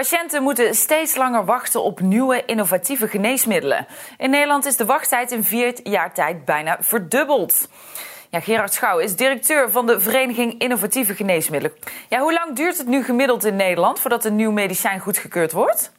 Patiënten moeten steeds langer wachten op nieuwe innovatieve geneesmiddelen. In Nederland is de wachttijd in vier jaar tijd bijna verdubbeld. Ja, Gerard Schouw is directeur van de Vereniging Innovatieve Geneesmiddelen. Ja, hoe lang duurt het nu gemiddeld in Nederland voordat een nieuw medicijn goedgekeurd wordt?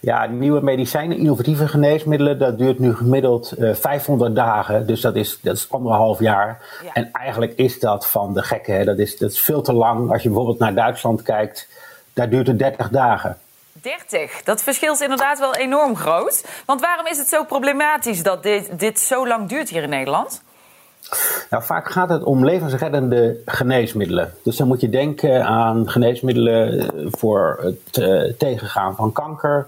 Ja, nieuwe medicijnen, innovatieve geneesmiddelen, dat duurt nu gemiddeld uh, 500 dagen. Dus dat is, dat is anderhalf jaar. Ja. En eigenlijk is dat van de gekke. Hè? Dat, is, dat is veel te lang. Als je bijvoorbeeld naar Duitsland kijkt, daar duurt het 30 dagen. 30, dat verschil is inderdaad wel enorm groot. Want waarom is het zo problematisch dat dit, dit zo lang duurt hier in Nederland? Nou, vaak gaat het om levensreddende geneesmiddelen. Dus dan moet je denken aan geneesmiddelen eh, voor het uh, tegengaan van kanker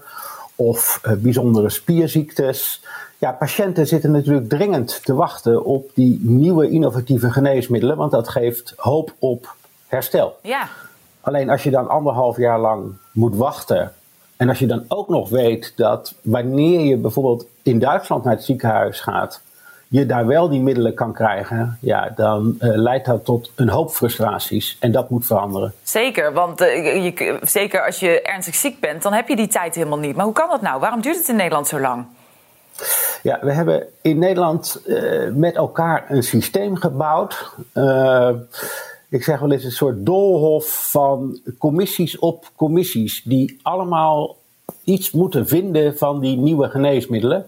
of uh, bijzondere spierziektes. Ja, patiënten zitten natuurlijk dringend te wachten op die nieuwe innovatieve geneesmiddelen, want dat geeft hoop op herstel. Ja. Alleen als je dan anderhalf jaar lang moet wachten. En als je dan ook nog weet dat wanneer je bijvoorbeeld in Duitsland naar het ziekenhuis gaat, je daar wel die middelen kan krijgen, ja, dan uh, leidt dat tot een hoop frustraties. En dat moet veranderen. Zeker, want uh, je, zeker als je ernstig ziek bent, dan heb je die tijd helemaal niet. Maar hoe kan dat nou? Waarom duurt het in Nederland zo lang? Ja, we hebben in Nederland uh, met elkaar een systeem gebouwd ik zeg wel eens een soort doolhof van commissies op commissies, die allemaal iets moeten vinden van die nieuwe geneesmiddelen.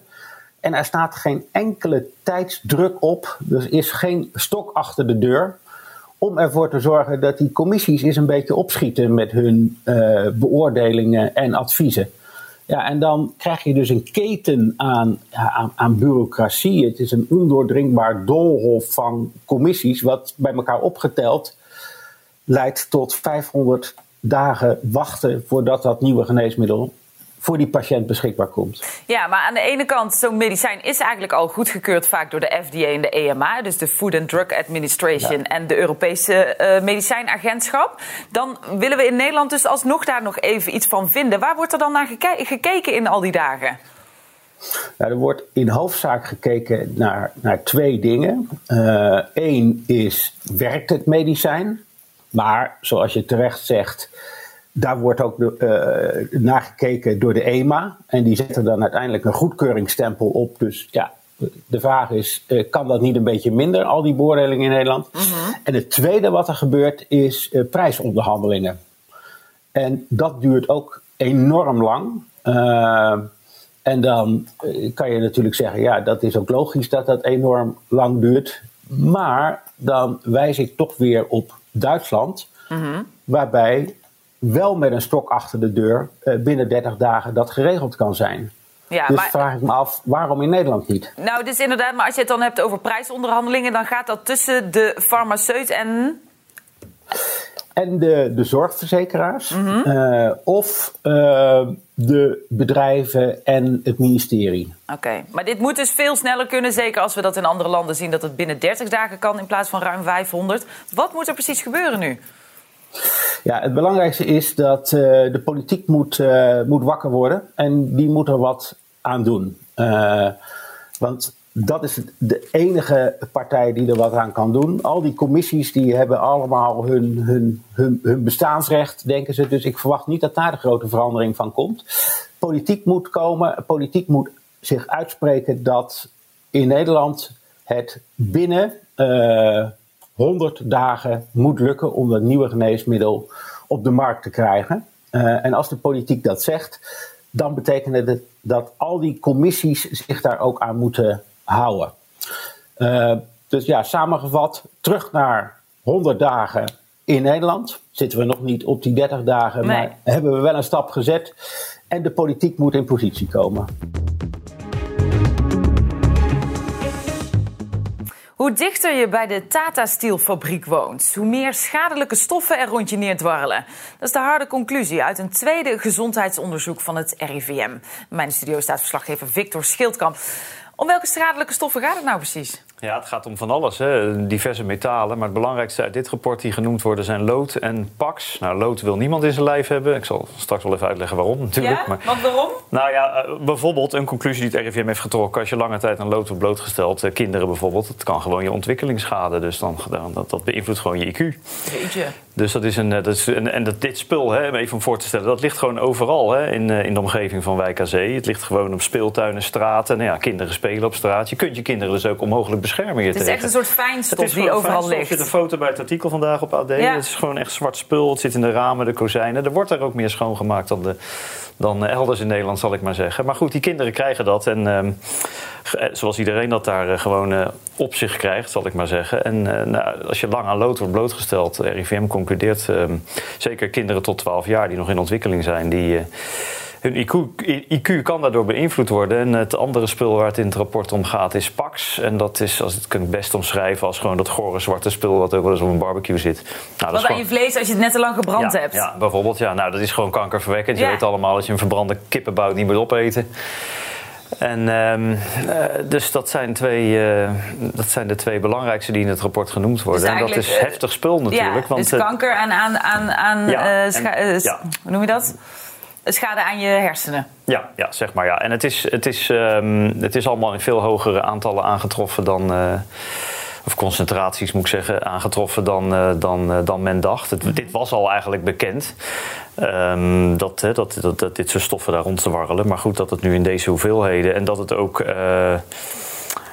En er staat geen enkele tijdsdruk op, er is geen stok achter de deur, om ervoor te zorgen dat die commissies eens een beetje opschieten met hun uh, beoordelingen en adviezen. Ja, en dan krijg je dus een keten aan, aan, aan, bureaucratie. Het is een ondoordringbaar doolhof van commissies, wat bij elkaar opgeteld leidt tot 500 dagen wachten voordat dat nieuwe geneesmiddel voor die patiënt beschikbaar komt. Ja, maar aan de ene kant, zo'n medicijn is eigenlijk al goedgekeurd vaak door de FDA en de EMA, dus de Food and Drug Administration ja. en de Europese uh, medicijnagentschap. Dan willen we in Nederland dus alsnog daar nog even iets van vinden. Waar wordt er dan naar geke gekeken in al die dagen? Nou, er wordt in hoofdzaak gekeken naar, naar twee dingen. Eén uh, is, werkt het medicijn? Maar zoals je terecht zegt, daar wordt ook uh, naar gekeken door de EMA. En die zetten dan uiteindelijk een goedkeuringsstempel op. Dus ja, de vraag is, uh, kan dat niet een beetje minder, al die beoordelingen in Nederland? Uh -huh. En het tweede wat er gebeurt is uh, prijsonderhandelingen. En dat duurt ook enorm lang. en dan kan je natuurlijk zeggen, ja, dat is ook logisch dat dat enorm lang duurt. Maar dan wijs ik toch weer op Duitsland, mm-hmm. waarbij wel met een stok achter de deur uh, binnen 30 dagen dat geregeld kan zijn. Ja, dus maar, vraag ik me af, waarom in Nederland niet? Nou, dus inderdaad, maar als je het dan hebt over prijsonderhandelingen, dan gaat dat tussen de farmaceut en. En de, de zorgverzekeraars, mm-hmm. uh, of uh, de bedrijven en het ministerie. Oké, okay. maar dit moet dus veel sneller kunnen, zeker als we dat in andere landen zien dat het binnen 30 dagen kan in plaats van ruim 500. Wat moet er precies gebeuren nu? Ja, het belangrijkste is dat uh, de politiek moet, uh, moet wakker worden en die moet er wat aan doen. Uh, want dat is de enige partij die er wat aan kan doen. Al die commissies die hebben allemaal hun, hun, hun, hun bestaansrecht, denken ze. Dus ik verwacht niet dat daar de grote verandering van komt. Politiek moet komen. Politiek moet zich uitspreken dat in Nederland het binnen 100 dagen moet lukken om dat nieuwe geneesmiddel op de markt te krijgen. Uh, en als de politiek dat zegt, dan betekent het dat al die commissies zich daar ook aan moeten houden. Uh, dus ja, samengevat, terug naar 100 dagen in Nederland. Zitten we nog niet op die 30 dagen, nee. maar hebben we wel een stap gezet. En de politiek moet in positie komen. Hoe dichter je bij de Tata Steel fabriek woont, hoe meer schadelijke stoffen er rond je neerdwarrelen. Dat is de harde conclusie uit een tweede gezondheidsonderzoek van het RIVM. Mijn studio staat verslaggever Victor Schildkamp. Om welke schadelijke stoffen gaat het nou precies? Ja, het gaat om van alles, hè. diverse metalen. Maar het belangrijkste uit dit rapport die genoemd worden zijn lood en pax. Nou, lood wil niemand in zijn lijf hebben. Ik zal straks wel even uitleggen waarom natuurlijk. Ja, maar, wat waarom? Nou ja, eh, bijvoorbeeld een conclusie die het RIVM heeft getrokken. Als je lange tijd aan lood wordt blootgesteld, eh, kinderen bijvoorbeeld... het kan gewoon je ontwikkeling schaden. Dus dan, dat, dat beïnvloedt gewoon je IQ. Jeetje. Dus dat is een, eh, dat is een, en dat, dit spul, hè, even om voor te stellen, dat ligt gewoon overal hè, in, in de omgeving van Wijk aan Zee. Het ligt gewoon op speeltuinen, straten. Nou ja, kinderen spelen op straat. Je kunt je kinderen dus ook onmogelijk beschermen. Het is echt een soort fijnstof die overal ligt. Er zit een foto bij het artikel vandaag op AD. Het is gewoon echt zwart spul. Het zit in de ramen, de kozijnen. Er wordt er ook meer schoongemaakt dan, de, dan elders in Nederland, zal ik maar zeggen. Maar goed, die kinderen krijgen dat. En ehm, zoals iedereen dat daar gewoon op zich krijgt, zal ik maar zeggen. En nou, als je lang aan lood wordt blootgesteld, RIVM concludeert, ehm, zeker kinderen tot 12 jaar die nog in ontwikkeling zijn, die hun IQ, IQ, kan daardoor beïnvloed worden. En het andere spul waar het in het rapport om gaat is Pax. En dat is, als het kan best omschrijven als gewoon dat gore zwarte spul wat ook wel eens op een barbecue zit. Nou, wat aan je vlees als je het net te lang gebrand hebt. Ja, bijvoorbeeld. Ja, nou, dat is gewoon kankerverwekkend. Je weet allemaal als je een verbrande kippenbout niet moet opeten. En um, dus dat zijn, twee, uh, dat zijn de twee belangrijkste die in het rapport genoemd worden. Dus en dat is heftig spul natuurlijk. Ja, want, dus kanker aan, aan, aan, aan ja, uh, en, ja. hoe noem je dat? Schade aan je hersenen. Ja, ja zeg maar ja. En het is, het, is, um, het is allemaal in veel hogere aantallen aangetroffen dan. Uh, of concentraties moet ik zeggen, aangetroffen dan, uh, dan, uh, dan men dacht. Het, dit was al eigenlijk bekend. Um, dat, dat, dat, dat, dit soort stoffen daar rond te warrelen. Maar goed, dat het nu in deze hoeveelheden en dat het ook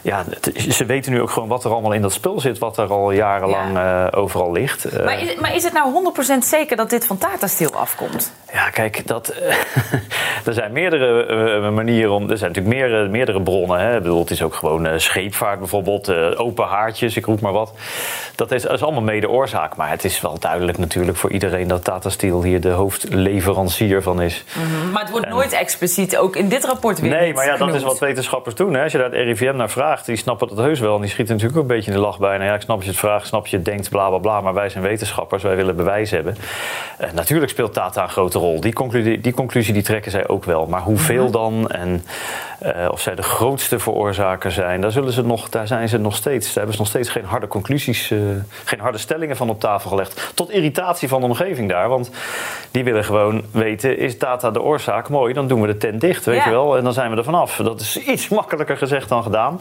ja, ze weten nu ook gewoon wat er allemaal in dat spul zit, wat er al jarenlang uh, overal ligt. Uh, maar, is, maar, is, het nou 100% zeker dat dit van Tata Steel afkomt? Ja, kijk, dat, er zijn meerdere manieren om. Er zijn natuurlijk meerdere, meerdere bronnen. Hè. Ik bedoel, het is ook gewoon scheepvaart bijvoorbeeld, open haartjes, ik roep maar wat. Dat is, dat is allemaal mede oorzaak. Maar het is wel duidelijk natuurlijk voor iedereen dat Tata Steel hier de hoofdleverancier van is. -hmm. Maar het wordt nooit expliciet, ook in dit rapport weer. Nee, maar ja, genoemd. dat is wat wetenschappers doen. Hè. Als je daar het RIVM naar vraagt die snappen dat heus wel. En die schieten natuurlijk ook een beetje in de lach bijna. Ja, ik snap je het vraagt, snap je het denkt, bla bla bla. Maar wij zijn wetenschappers, wij willen bewijs hebben. Uh, natuurlijk speelt Tata een grote rol. Die conclusie, die conclusie die trekken zij ook wel. Maar hoeveel mhm. dan? En uh, of zij de grootste veroorzaker zijn, daar, zullen ze nog, daar zijn ze nog steeds. Daar hebben ze nog steeds geen harde conclusies, uh, geen harde stellingen van op tafel gelegd. Tot irritatie van de omgeving daar. Want die willen gewoon weten, is data de oorzaak? Mooi, dan doen we de tent dicht, weet je wel. En dan zijn we er vanaf. Dat is iets makkelijker gezegd dan gedaan.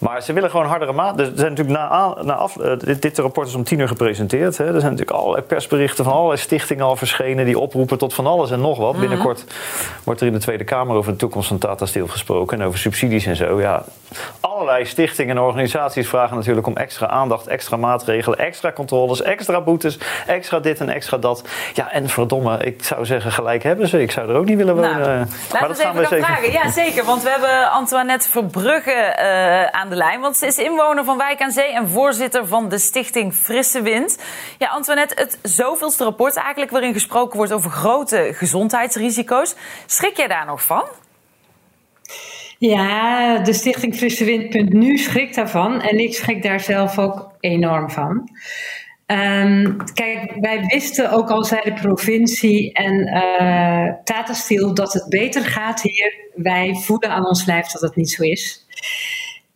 Maar ze willen gewoon hardere maat. Er zijn natuurlijk na, na af, eh, dit, dit, rapport is om tien uur gepresenteerd. Hè. Er zijn natuurlijk allerlei persberichten van allerlei stichtingen al verschenen die oproepen tot van alles en nog wat. Mhm. Binnenkort wordt er in de Tweede Kamer over de toekomst van Tata Steel gesproken en over subsidies en zo. Ja, allerlei stichtingen en organisaties vragen natuurlijk om extra aandacht, extra maatregelen, extra controles, extra boetes, extra dit en extra dat. Ja, en verdomme, ik zou zeggen, gelijk hebben ze. Ik zou er ook niet willen wonen. Nou, maar dat gaan we eens even vragen. Ja, zeker. Want we hebben Antoinette Verbrugge uh, aan de. Want ze is inwoner van Wijk aan Zee en voorzitter van de stichting Frisse Wind. Ja, Antoinette, het zoveelste rapport eigenlijk waarin gesproken wordt over grote gezondheidsrisico's. Schrik jij daar nog van? Ja, de stichting Frisse Wind.nu schrikt daarvan. En ik schrik daar zelf ook enorm van. Um, kijk, wij wisten ook al zei de provincie en uh, Tata dat het beter gaat hier. Wij voelen aan ons lijf dat het niet zo is.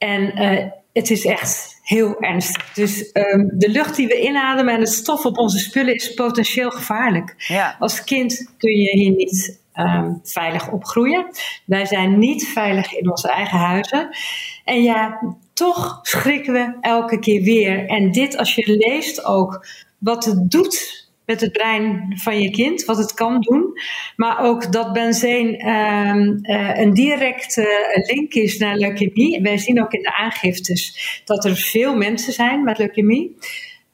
En uh, het is echt heel ernstig. Dus um, de lucht die we inademen en het stof op onze spullen is potentieel gevaarlijk. Ja. Als kind kun je hier niet um, veilig opgroeien. Wij zijn niet veilig in onze eigen huizen. En ja, toch schrikken we elke keer weer. En dit, als je leest ook wat het doet met het brein van je kind, wat het kan doen. Maar ook dat benzeen um, uh, een directe link is naar leukemie. Wij zien ook in de aangiftes dat er veel mensen zijn met leukemie.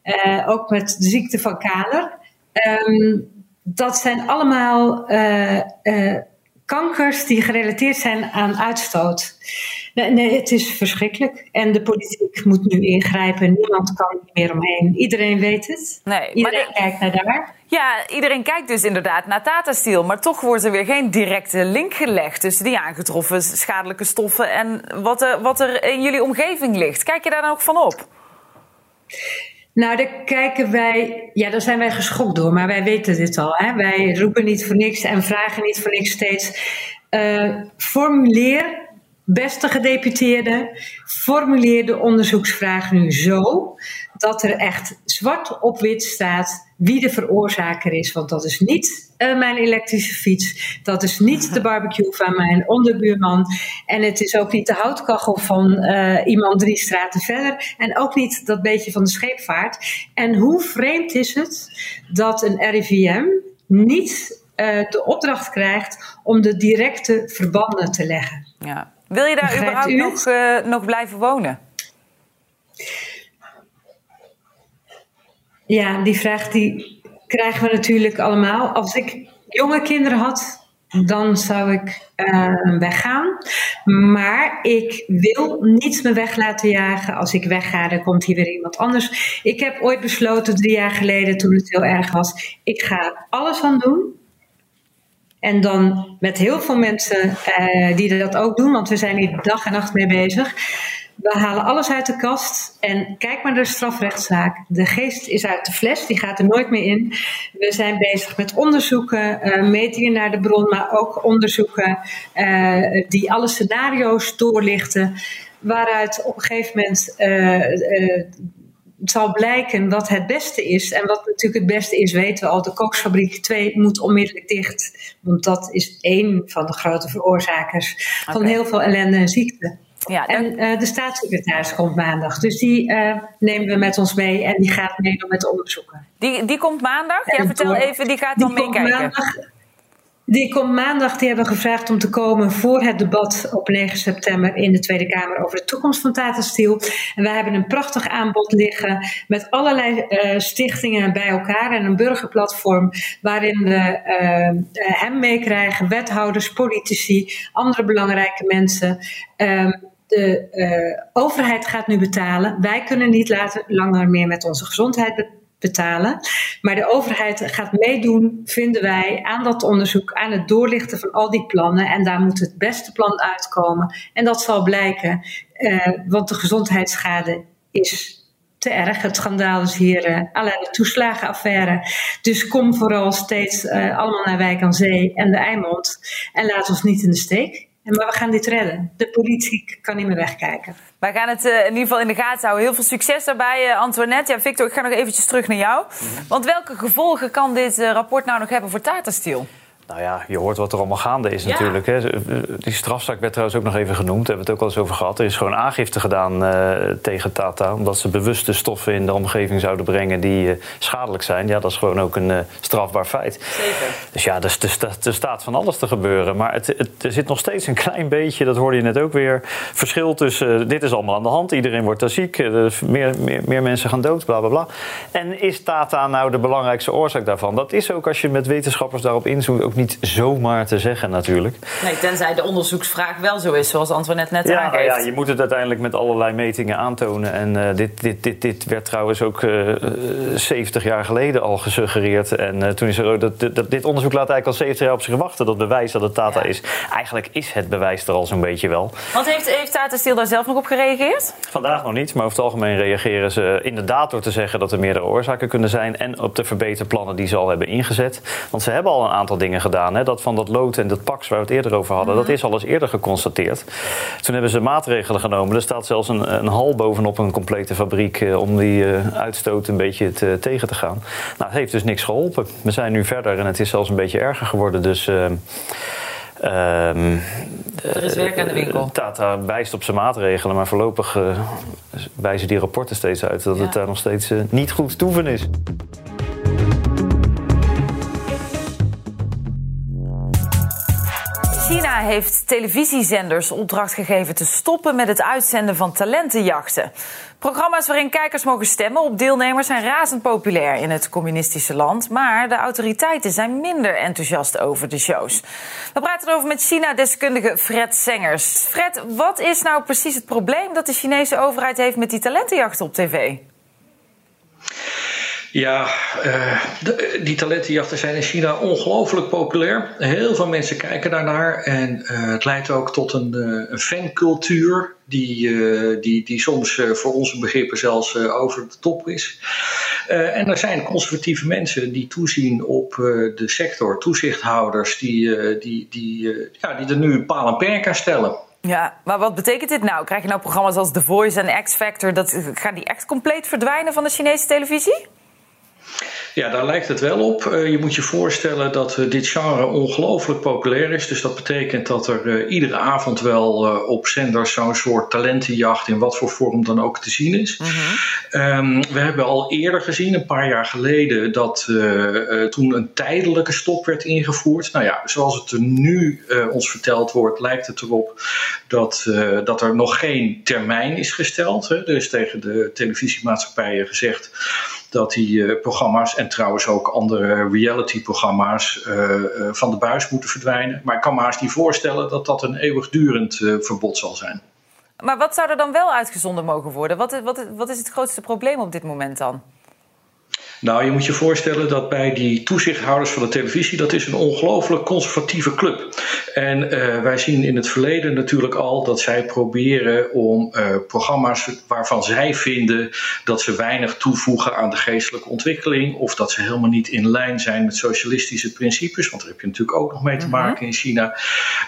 Uh, ook met de ziekte van Kaler. Um, dat zijn allemaal uh, kankers die gerelateerd zijn aan uitstoot. Nee, nee, het is verschrikkelijk. En de politiek moet nu ingrijpen. Niemand kan er meer omheen. Iedereen weet het. Nee, Iedereen maar kijkt naar daar. Ja, iedereen kijkt dus inderdaad naar Tata Steel. Maar toch wordt er weer geen directe link gelegd tussen die aangetroffen schadelijke stoffen en wat er, wat er in jullie omgeving ligt. Kijk je daar dan ook van op? Nou, daar kijken wij, ja, daar zijn wij geschokt door, maar wij weten dit al. Hè? Wij roepen niet voor niks en vragen niet voor niks steeds. Uh, formuleer Beste gedeputeerde, formuleer de onderzoeksvraag nu zo dat er echt zwart op wit staat wie de veroorzaker is. Want dat is niet uh, mijn elektrische fiets, dat is niet de barbecue van mijn onderbuurman en het is ook niet de houtkachel van uh, iemand drie straten verder en ook niet dat beetje van de scheepvaart. En hoe vreemd is het dat een RIVM niet uh, de opdracht krijgt om de directe verbanden te leggen? Ja. Wil je daar überhaupt nog, uh, nog blijven wonen? Ja, die vraag die krijgen we natuurlijk allemaal. Als ik jonge kinderen had, dan zou ik uh, weggaan. Maar ik wil niet me weg laten jagen. Als ik wegga, dan komt hier weer iemand anders. Ik heb ooit besloten, drie jaar geleden, toen het heel erg was, ik ga alles aan doen en dan met heel veel mensen uh, die dat ook doen, want we zijn hier dag en nacht mee bezig. We halen alles uit de kast en kijk maar naar de strafrechtszaak. De geest is uit de fles, die gaat er nooit meer in. We zijn bezig met onderzoeken, uh, metingen naar de bron, maar ook onderzoeken uh, die alle scenario's doorlichten. Waaruit op een gegeven moment zal blijken wat het beste is. En wat natuurlijk het beste is, weten we al. De koksfabriek 2 moet onmiddellijk dicht. Want dat is één van de grote veroorzakers okay. van heel veel ellende en ziekte. Ja. En uh, de staatssecretaris komt maandag. Dus die uh, nemen we met ons mee en die gaat meedoen met de onderzoeken. Die, die komt maandag? Ja, vertel even, die gaat dan meekijken. Die komt maandag, die hebben gevraagd om te komen voor het debat op 9 september in de Tweede Kamer over de toekomst van Tata Steel. En wij hebben een prachtig aanbod liggen met allerlei uh, stichtingen bij elkaar en een burgerplatform waarin we uh, hem meekrijgen, wethouders, politici, andere belangrijke mensen. Uh, de uh, overheid gaat nu betalen. Wij kunnen niet later langer meer met onze gezondheid betalen. Maar de overheid gaat meedoen, vinden wij, aan dat onderzoek, aan het doorlichten van al die plannen. En daar moet het beste plan uitkomen. En dat zal blijken, uh, want de gezondheidsschade is te erg. Het schandaal is hier uh, allerlei toeslagenaffaire. Dus kom vooral steeds uh, allemaal naar Wijk aan Zee en de Eimond. En laat ons niet in de steek. Maar we gaan dit redden. De politiek kan niet meer wegkijken. Wij gaan het uh, in ieder geval in de gaten houden. Heel veel succes daarbij, uh, Antoinette. Ja, Victor, ik ga nog eventjes terug naar jou. Want welke gevolgen kan dit uh, rapport nou nog hebben voor Tata Steel? Nou ja, je hoort wat er allemaal gaande is ja. natuurlijk. Hè. Die strafzaak werd trouwens ook nog even genoemd. Daar hebben we het ook al eens over gehad. Er is gewoon aangifte gedaan uh, tegen Tata. Omdat ze bewuste stoffen in de omgeving zouden brengen die uh, schadelijk zijn. Ja, dat is gewoon ook een uh, strafbaar feit. Zeker. Dus ja, er, er, er, staat van alles te gebeuren. Maar het, het, er zit nog steeds een klein beetje, dat hoorde je net ook weer... verschil tussen dit is allemaal aan de hand. Iedereen wordt daar ziek. meer, meer, meer mensen gaan dood, bla bla bla. En is Tata nou de belangrijkste oorzaak daarvan? Dat is ook als je met wetenschappers daarop inzoekt... ook niet zomaar te zeggen natuurlijk. Nee, tenzij de onderzoeksvraag wel zo is, zoals Antoinette net ja, aangeeft. Ja, je moet het uiteindelijk met allerlei metingen aantonen. En uh, dit, dit, dit, dit werd trouwens ook uh, 70 jaar geleden al gesuggereerd. En uh, toen is er dat, dat, dit onderzoek laat eigenlijk al 70 jaar op zich wachten. Dat bewijs dat het Tata ja. is. Eigenlijk is het bewijs er al zo'n beetje wel. Want heeft, heeft Tata Steel daar zelf nog op gereageerd? Vandaag nog niet, maar over het algemeen reageren ze inderdaad door te zeggen dat er meerdere oorzaken kunnen zijn. En op de verbeterplannen die ze al hebben ingezet. Want ze hebben al een aantal dingen gedaan. Hè. Dat van dat lood en dat pax waar we het eerder over hadden, mm -hmm. dat is al eens eerder geconstateerd. Toen hebben ze maatregelen genomen. Er staat zelfs een, een hal bovenop een complete fabriek uh, om die uh, uitstoot een beetje te, tegen te gaan. Nou, het heeft dus niks geholpen. We zijn nu verder en het is zelfs een beetje erger geworden. Dus. Uh, er is werk aan de winkel. Tata wijst op zijn maatregelen, maar voorlopig uh, wijzen die rapporten steeds uit dat ja. het daar nog steeds niet goed toeven is. China heeft televisiezenders opdracht gegeven te stoppen met het uitzenden van talentenjachten. Programma's waarin kijkers mogen stemmen op deelnemers zijn razend populair in het communistische land. Maar de autoriteiten zijn minder enthousiast over de shows. We praten erover met China-deskundige Fred Sengers. Fred, wat is nou precies het probleem dat de Chinese overheid heeft met die talentenjachten op tv? Ja, uh, die talentenjachten zijn in China ongelooflijk populair. Heel veel mensen kijken daarnaar en uh, het leidt ook tot een, uh, een fancultuur die, die, die soms voor onze begrippen zelfs over de top is. en er zijn conservatieve mensen die toezien op de sector, toezichthouders die, die, die, ja, die er nu paal en perk aan stellen. Ja, maar wat betekent dit nou? Krijg je nou programma's als The Voice en X Factor, dat, gaan die echt compleet verdwijnen van de Chinese televisie? Ja, daar lijkt het wel op. Uh, je moet je voorstellen dat uh, dit genre ongelooflijk populair is. Dus dat betekent dat er uh, iedere avond wel op zenders zo'n soort talentenjacht in wat voor vorm dan ook te zien is. -huh. um, we hebben al eerder gezien, een paar jaar geleden, dat toen een tijdelijke stop werd ingevoerd. Nou ja, zoals het er nu ons verteld wordt, lijkt het erop dat, dat er nog geen termijn is gesteld. Hè. Er is tegen de televisiemaatschappijen gezegd dat die uh, programma's en trouwens ook andere reality-programma's uh, uh, van de buis moeten verdwijnen. Maar ik kan me haast niet voorstellen dat dat een eeuwigdurend verbod zal zijn. Maar wat zou er dan wel uitgezonden mogen worden? Wat, wat, wat is het grootste probleem op dit moment dan? Nou, je moet je voorstellen dat bij die toezichthouders van de televisie, dat is een ongelooflijk conservatieve club. En uh, wij zien in het verleden natuurlijk al dat zij proberen om uh, programma's waarvan zij vinden dat ze weinig toevoegen aan de geestelijke ontwikkeling, of dat ze helemaal niet in lijn zijn met socialistische principes, want daar heb je natuurlijk ook nog mee te maken in China,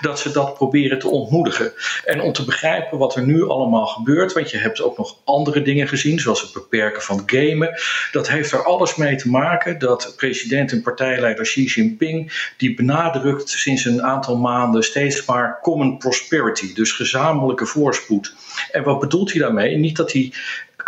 dat ze dat proberen te ontmoedigen. En om te begrijpen wat er nu allemaal gebeurt, want je hebt ook nog andere dingen gezien, zoals het beperken van gamen, dat heeft er alles mee te maken dat president en partijleider Xi Jinping die benadrukt sinds een aantal maanden steeds maar common prosperity, dus gezamenlijke voorspoed. En wat bedoelt hij daarmee? Niet dat hij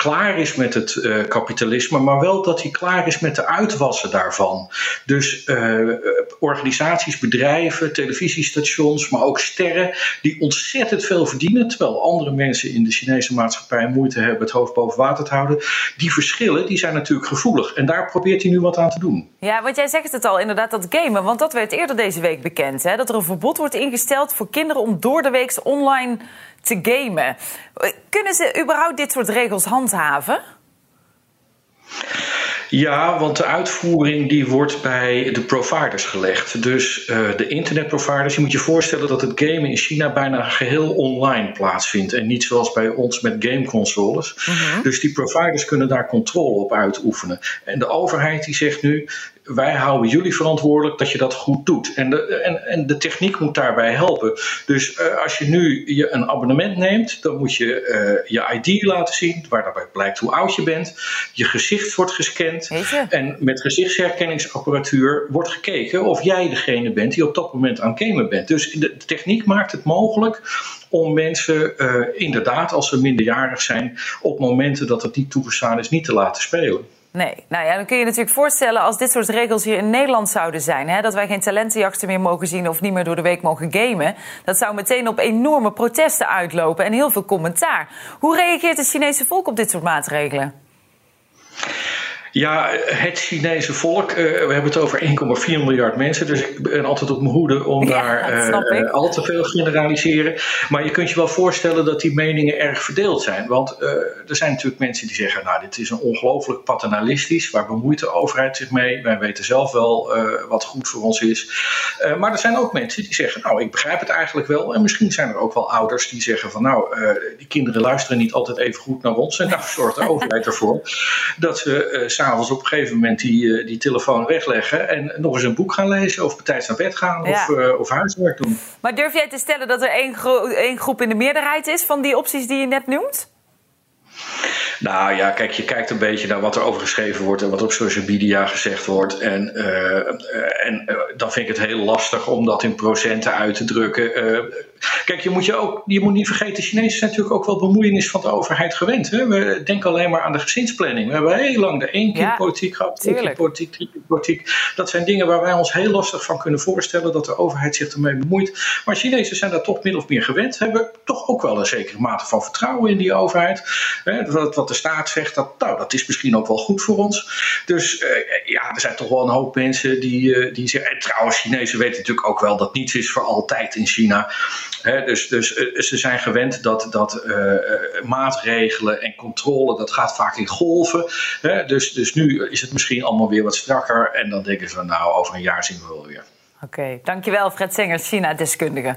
klaar is met het uh, kapitalisme, maar wel dat hij klaar is met de uitwassen daarvan. Dus uh, organisaties, bedrijven, televisiestations, maar ook sterren, die ontzettend veel verdienen, terwijl andere mensen in de Chinese maatschappij moeite hebben het hoofd boven water te houden. Die verschillen, die zijn natuurlijk gevoelig. En daar probeert hij nu wat aan te doen. Ja, want jij zegt het al, inderdaad, dat gamen. Want dat werd eerder deze week bekend, hè? dat er een verbod wordt ingesteld voor kinderen om door de week online te gamen. Kunnen ze überhaupt dit soort regels handhaven? Ja, want de uitvoering die wordt bij de providers gelegd. Dus uh, de internetproviders, je moet je voorstellen dat het gamen in China bijna geheel online plaatsvindt. En niet zoals bij ons met gameconsoles. Uh -huh. Dus die providers kunnen daar controle op uitoefenen. En de overheid die zegt nu, wij houden jullie verantwoordelijk dat je dat goed doet. En de, en, en de techniek moet daarbij helpen. Dus uh, als je nu je een abonnement neemt, dan moet je uh, je ID laten zien, waar daarbij blijkt hoe oud je bent. Je gezicht wordt gescand. En met gezichtsherkenningsapparatuur wordt gekeken of jij degene bent die op dat moment aan gamen bent. Dus de, techniek maakt het mogelijk om mensen uh, inderdaad, als ze minderjarig zijn, op momenten dat het niet toegestaan is, niet te laten spelen. Nee, nou ja, dan kun je natuurlijk voorstellen als dit soort regels hier in Nederland zouden zijn. Hè, dat wij geen talentenjachten meer mogen zien of niet meer door de week mogen gamen. Dat zou meteen op enorme protesten uitlopen en heel veel commentaar. Hoe reageert het Chinese volk op dit soort maatregelen? Ja, het Chinese volk, uh, we hebben het over 1,4 miljard mensen, dus ik ben altijd op mijn hoede om ja, daar uh, al te veel generaliseren. Maar je kunt je wel voorstellen dat die meningen erg verdeeld zijn. Want uh, er zijn natuurlijk mensen die zeggen, nou dit is een ongelooflijk paternalistisch, waar bemoeit de overheid zich mee? Wij weten zelf wel wat goed voor ons is. maar er zijn ook mensen die zeggen, nou ik begrijp het eigenlijk wel. En misschien zijn er ook wel ouders die zeggen van nou, die kinderen luisteren niet altijd even goed naar ons. En nou zorgt de overheid ervoor dat ze s'avonds op een gegeven moment die, die telefoon wegleggen en nog eens een boek gaan lezen of tijd naar bed gaan ja. of, uh, of huiswerk doen. Maar durf jij te stellen dat er één, gro één groep in de meerderheid is van die opties die je net noemt? Nou ja, kijk, je kijkt een beetje naar wat er over geschreven wordt en wat op social media gezegd wordt. En, uh, en uh, dan vind ik het heel lastig om dat in procenten uit te drukken. Kijk, je moet, je, ook, je moet niet vergeten, Chinezen zijn natuurlijk ook wel bemoeienis van de overheid gewend. Hè? We denken alleen maar aan de gezinsplanning. We hebben heel lang de één keer politiek gehad, twee keer politiek, drie keer politiek. Dat zijn dingen waar wij ons heel lastig van kunnen voorstellen dat de overheid zich ermee bemoeit. Maar Chinezen zijn daar toch min of meer gewend, hebben toch ook wel een zekere mate van vertrouwen in die overheid. Hè? Wat, wat de staat zegt, dat, nou, dat is misschien ook wel goed voor ons. Dus uh, ja, er zijn toch wel een hoop mensen die, uh, die zeggen. En trouwens, Chinezen weten natuurlijk ook wel dat niets is voor altijd in China. Dus dus uh, ze zijn gewend dat, dat maatregelen en controle, dat gaat vaak in golven. Dus, dus nu is het misschien allemaal weer wat strakker. En dan denken ze van nou, over een jaar zien we wel weer. Oké, dankjewel Fred Sengers, China-deskundige.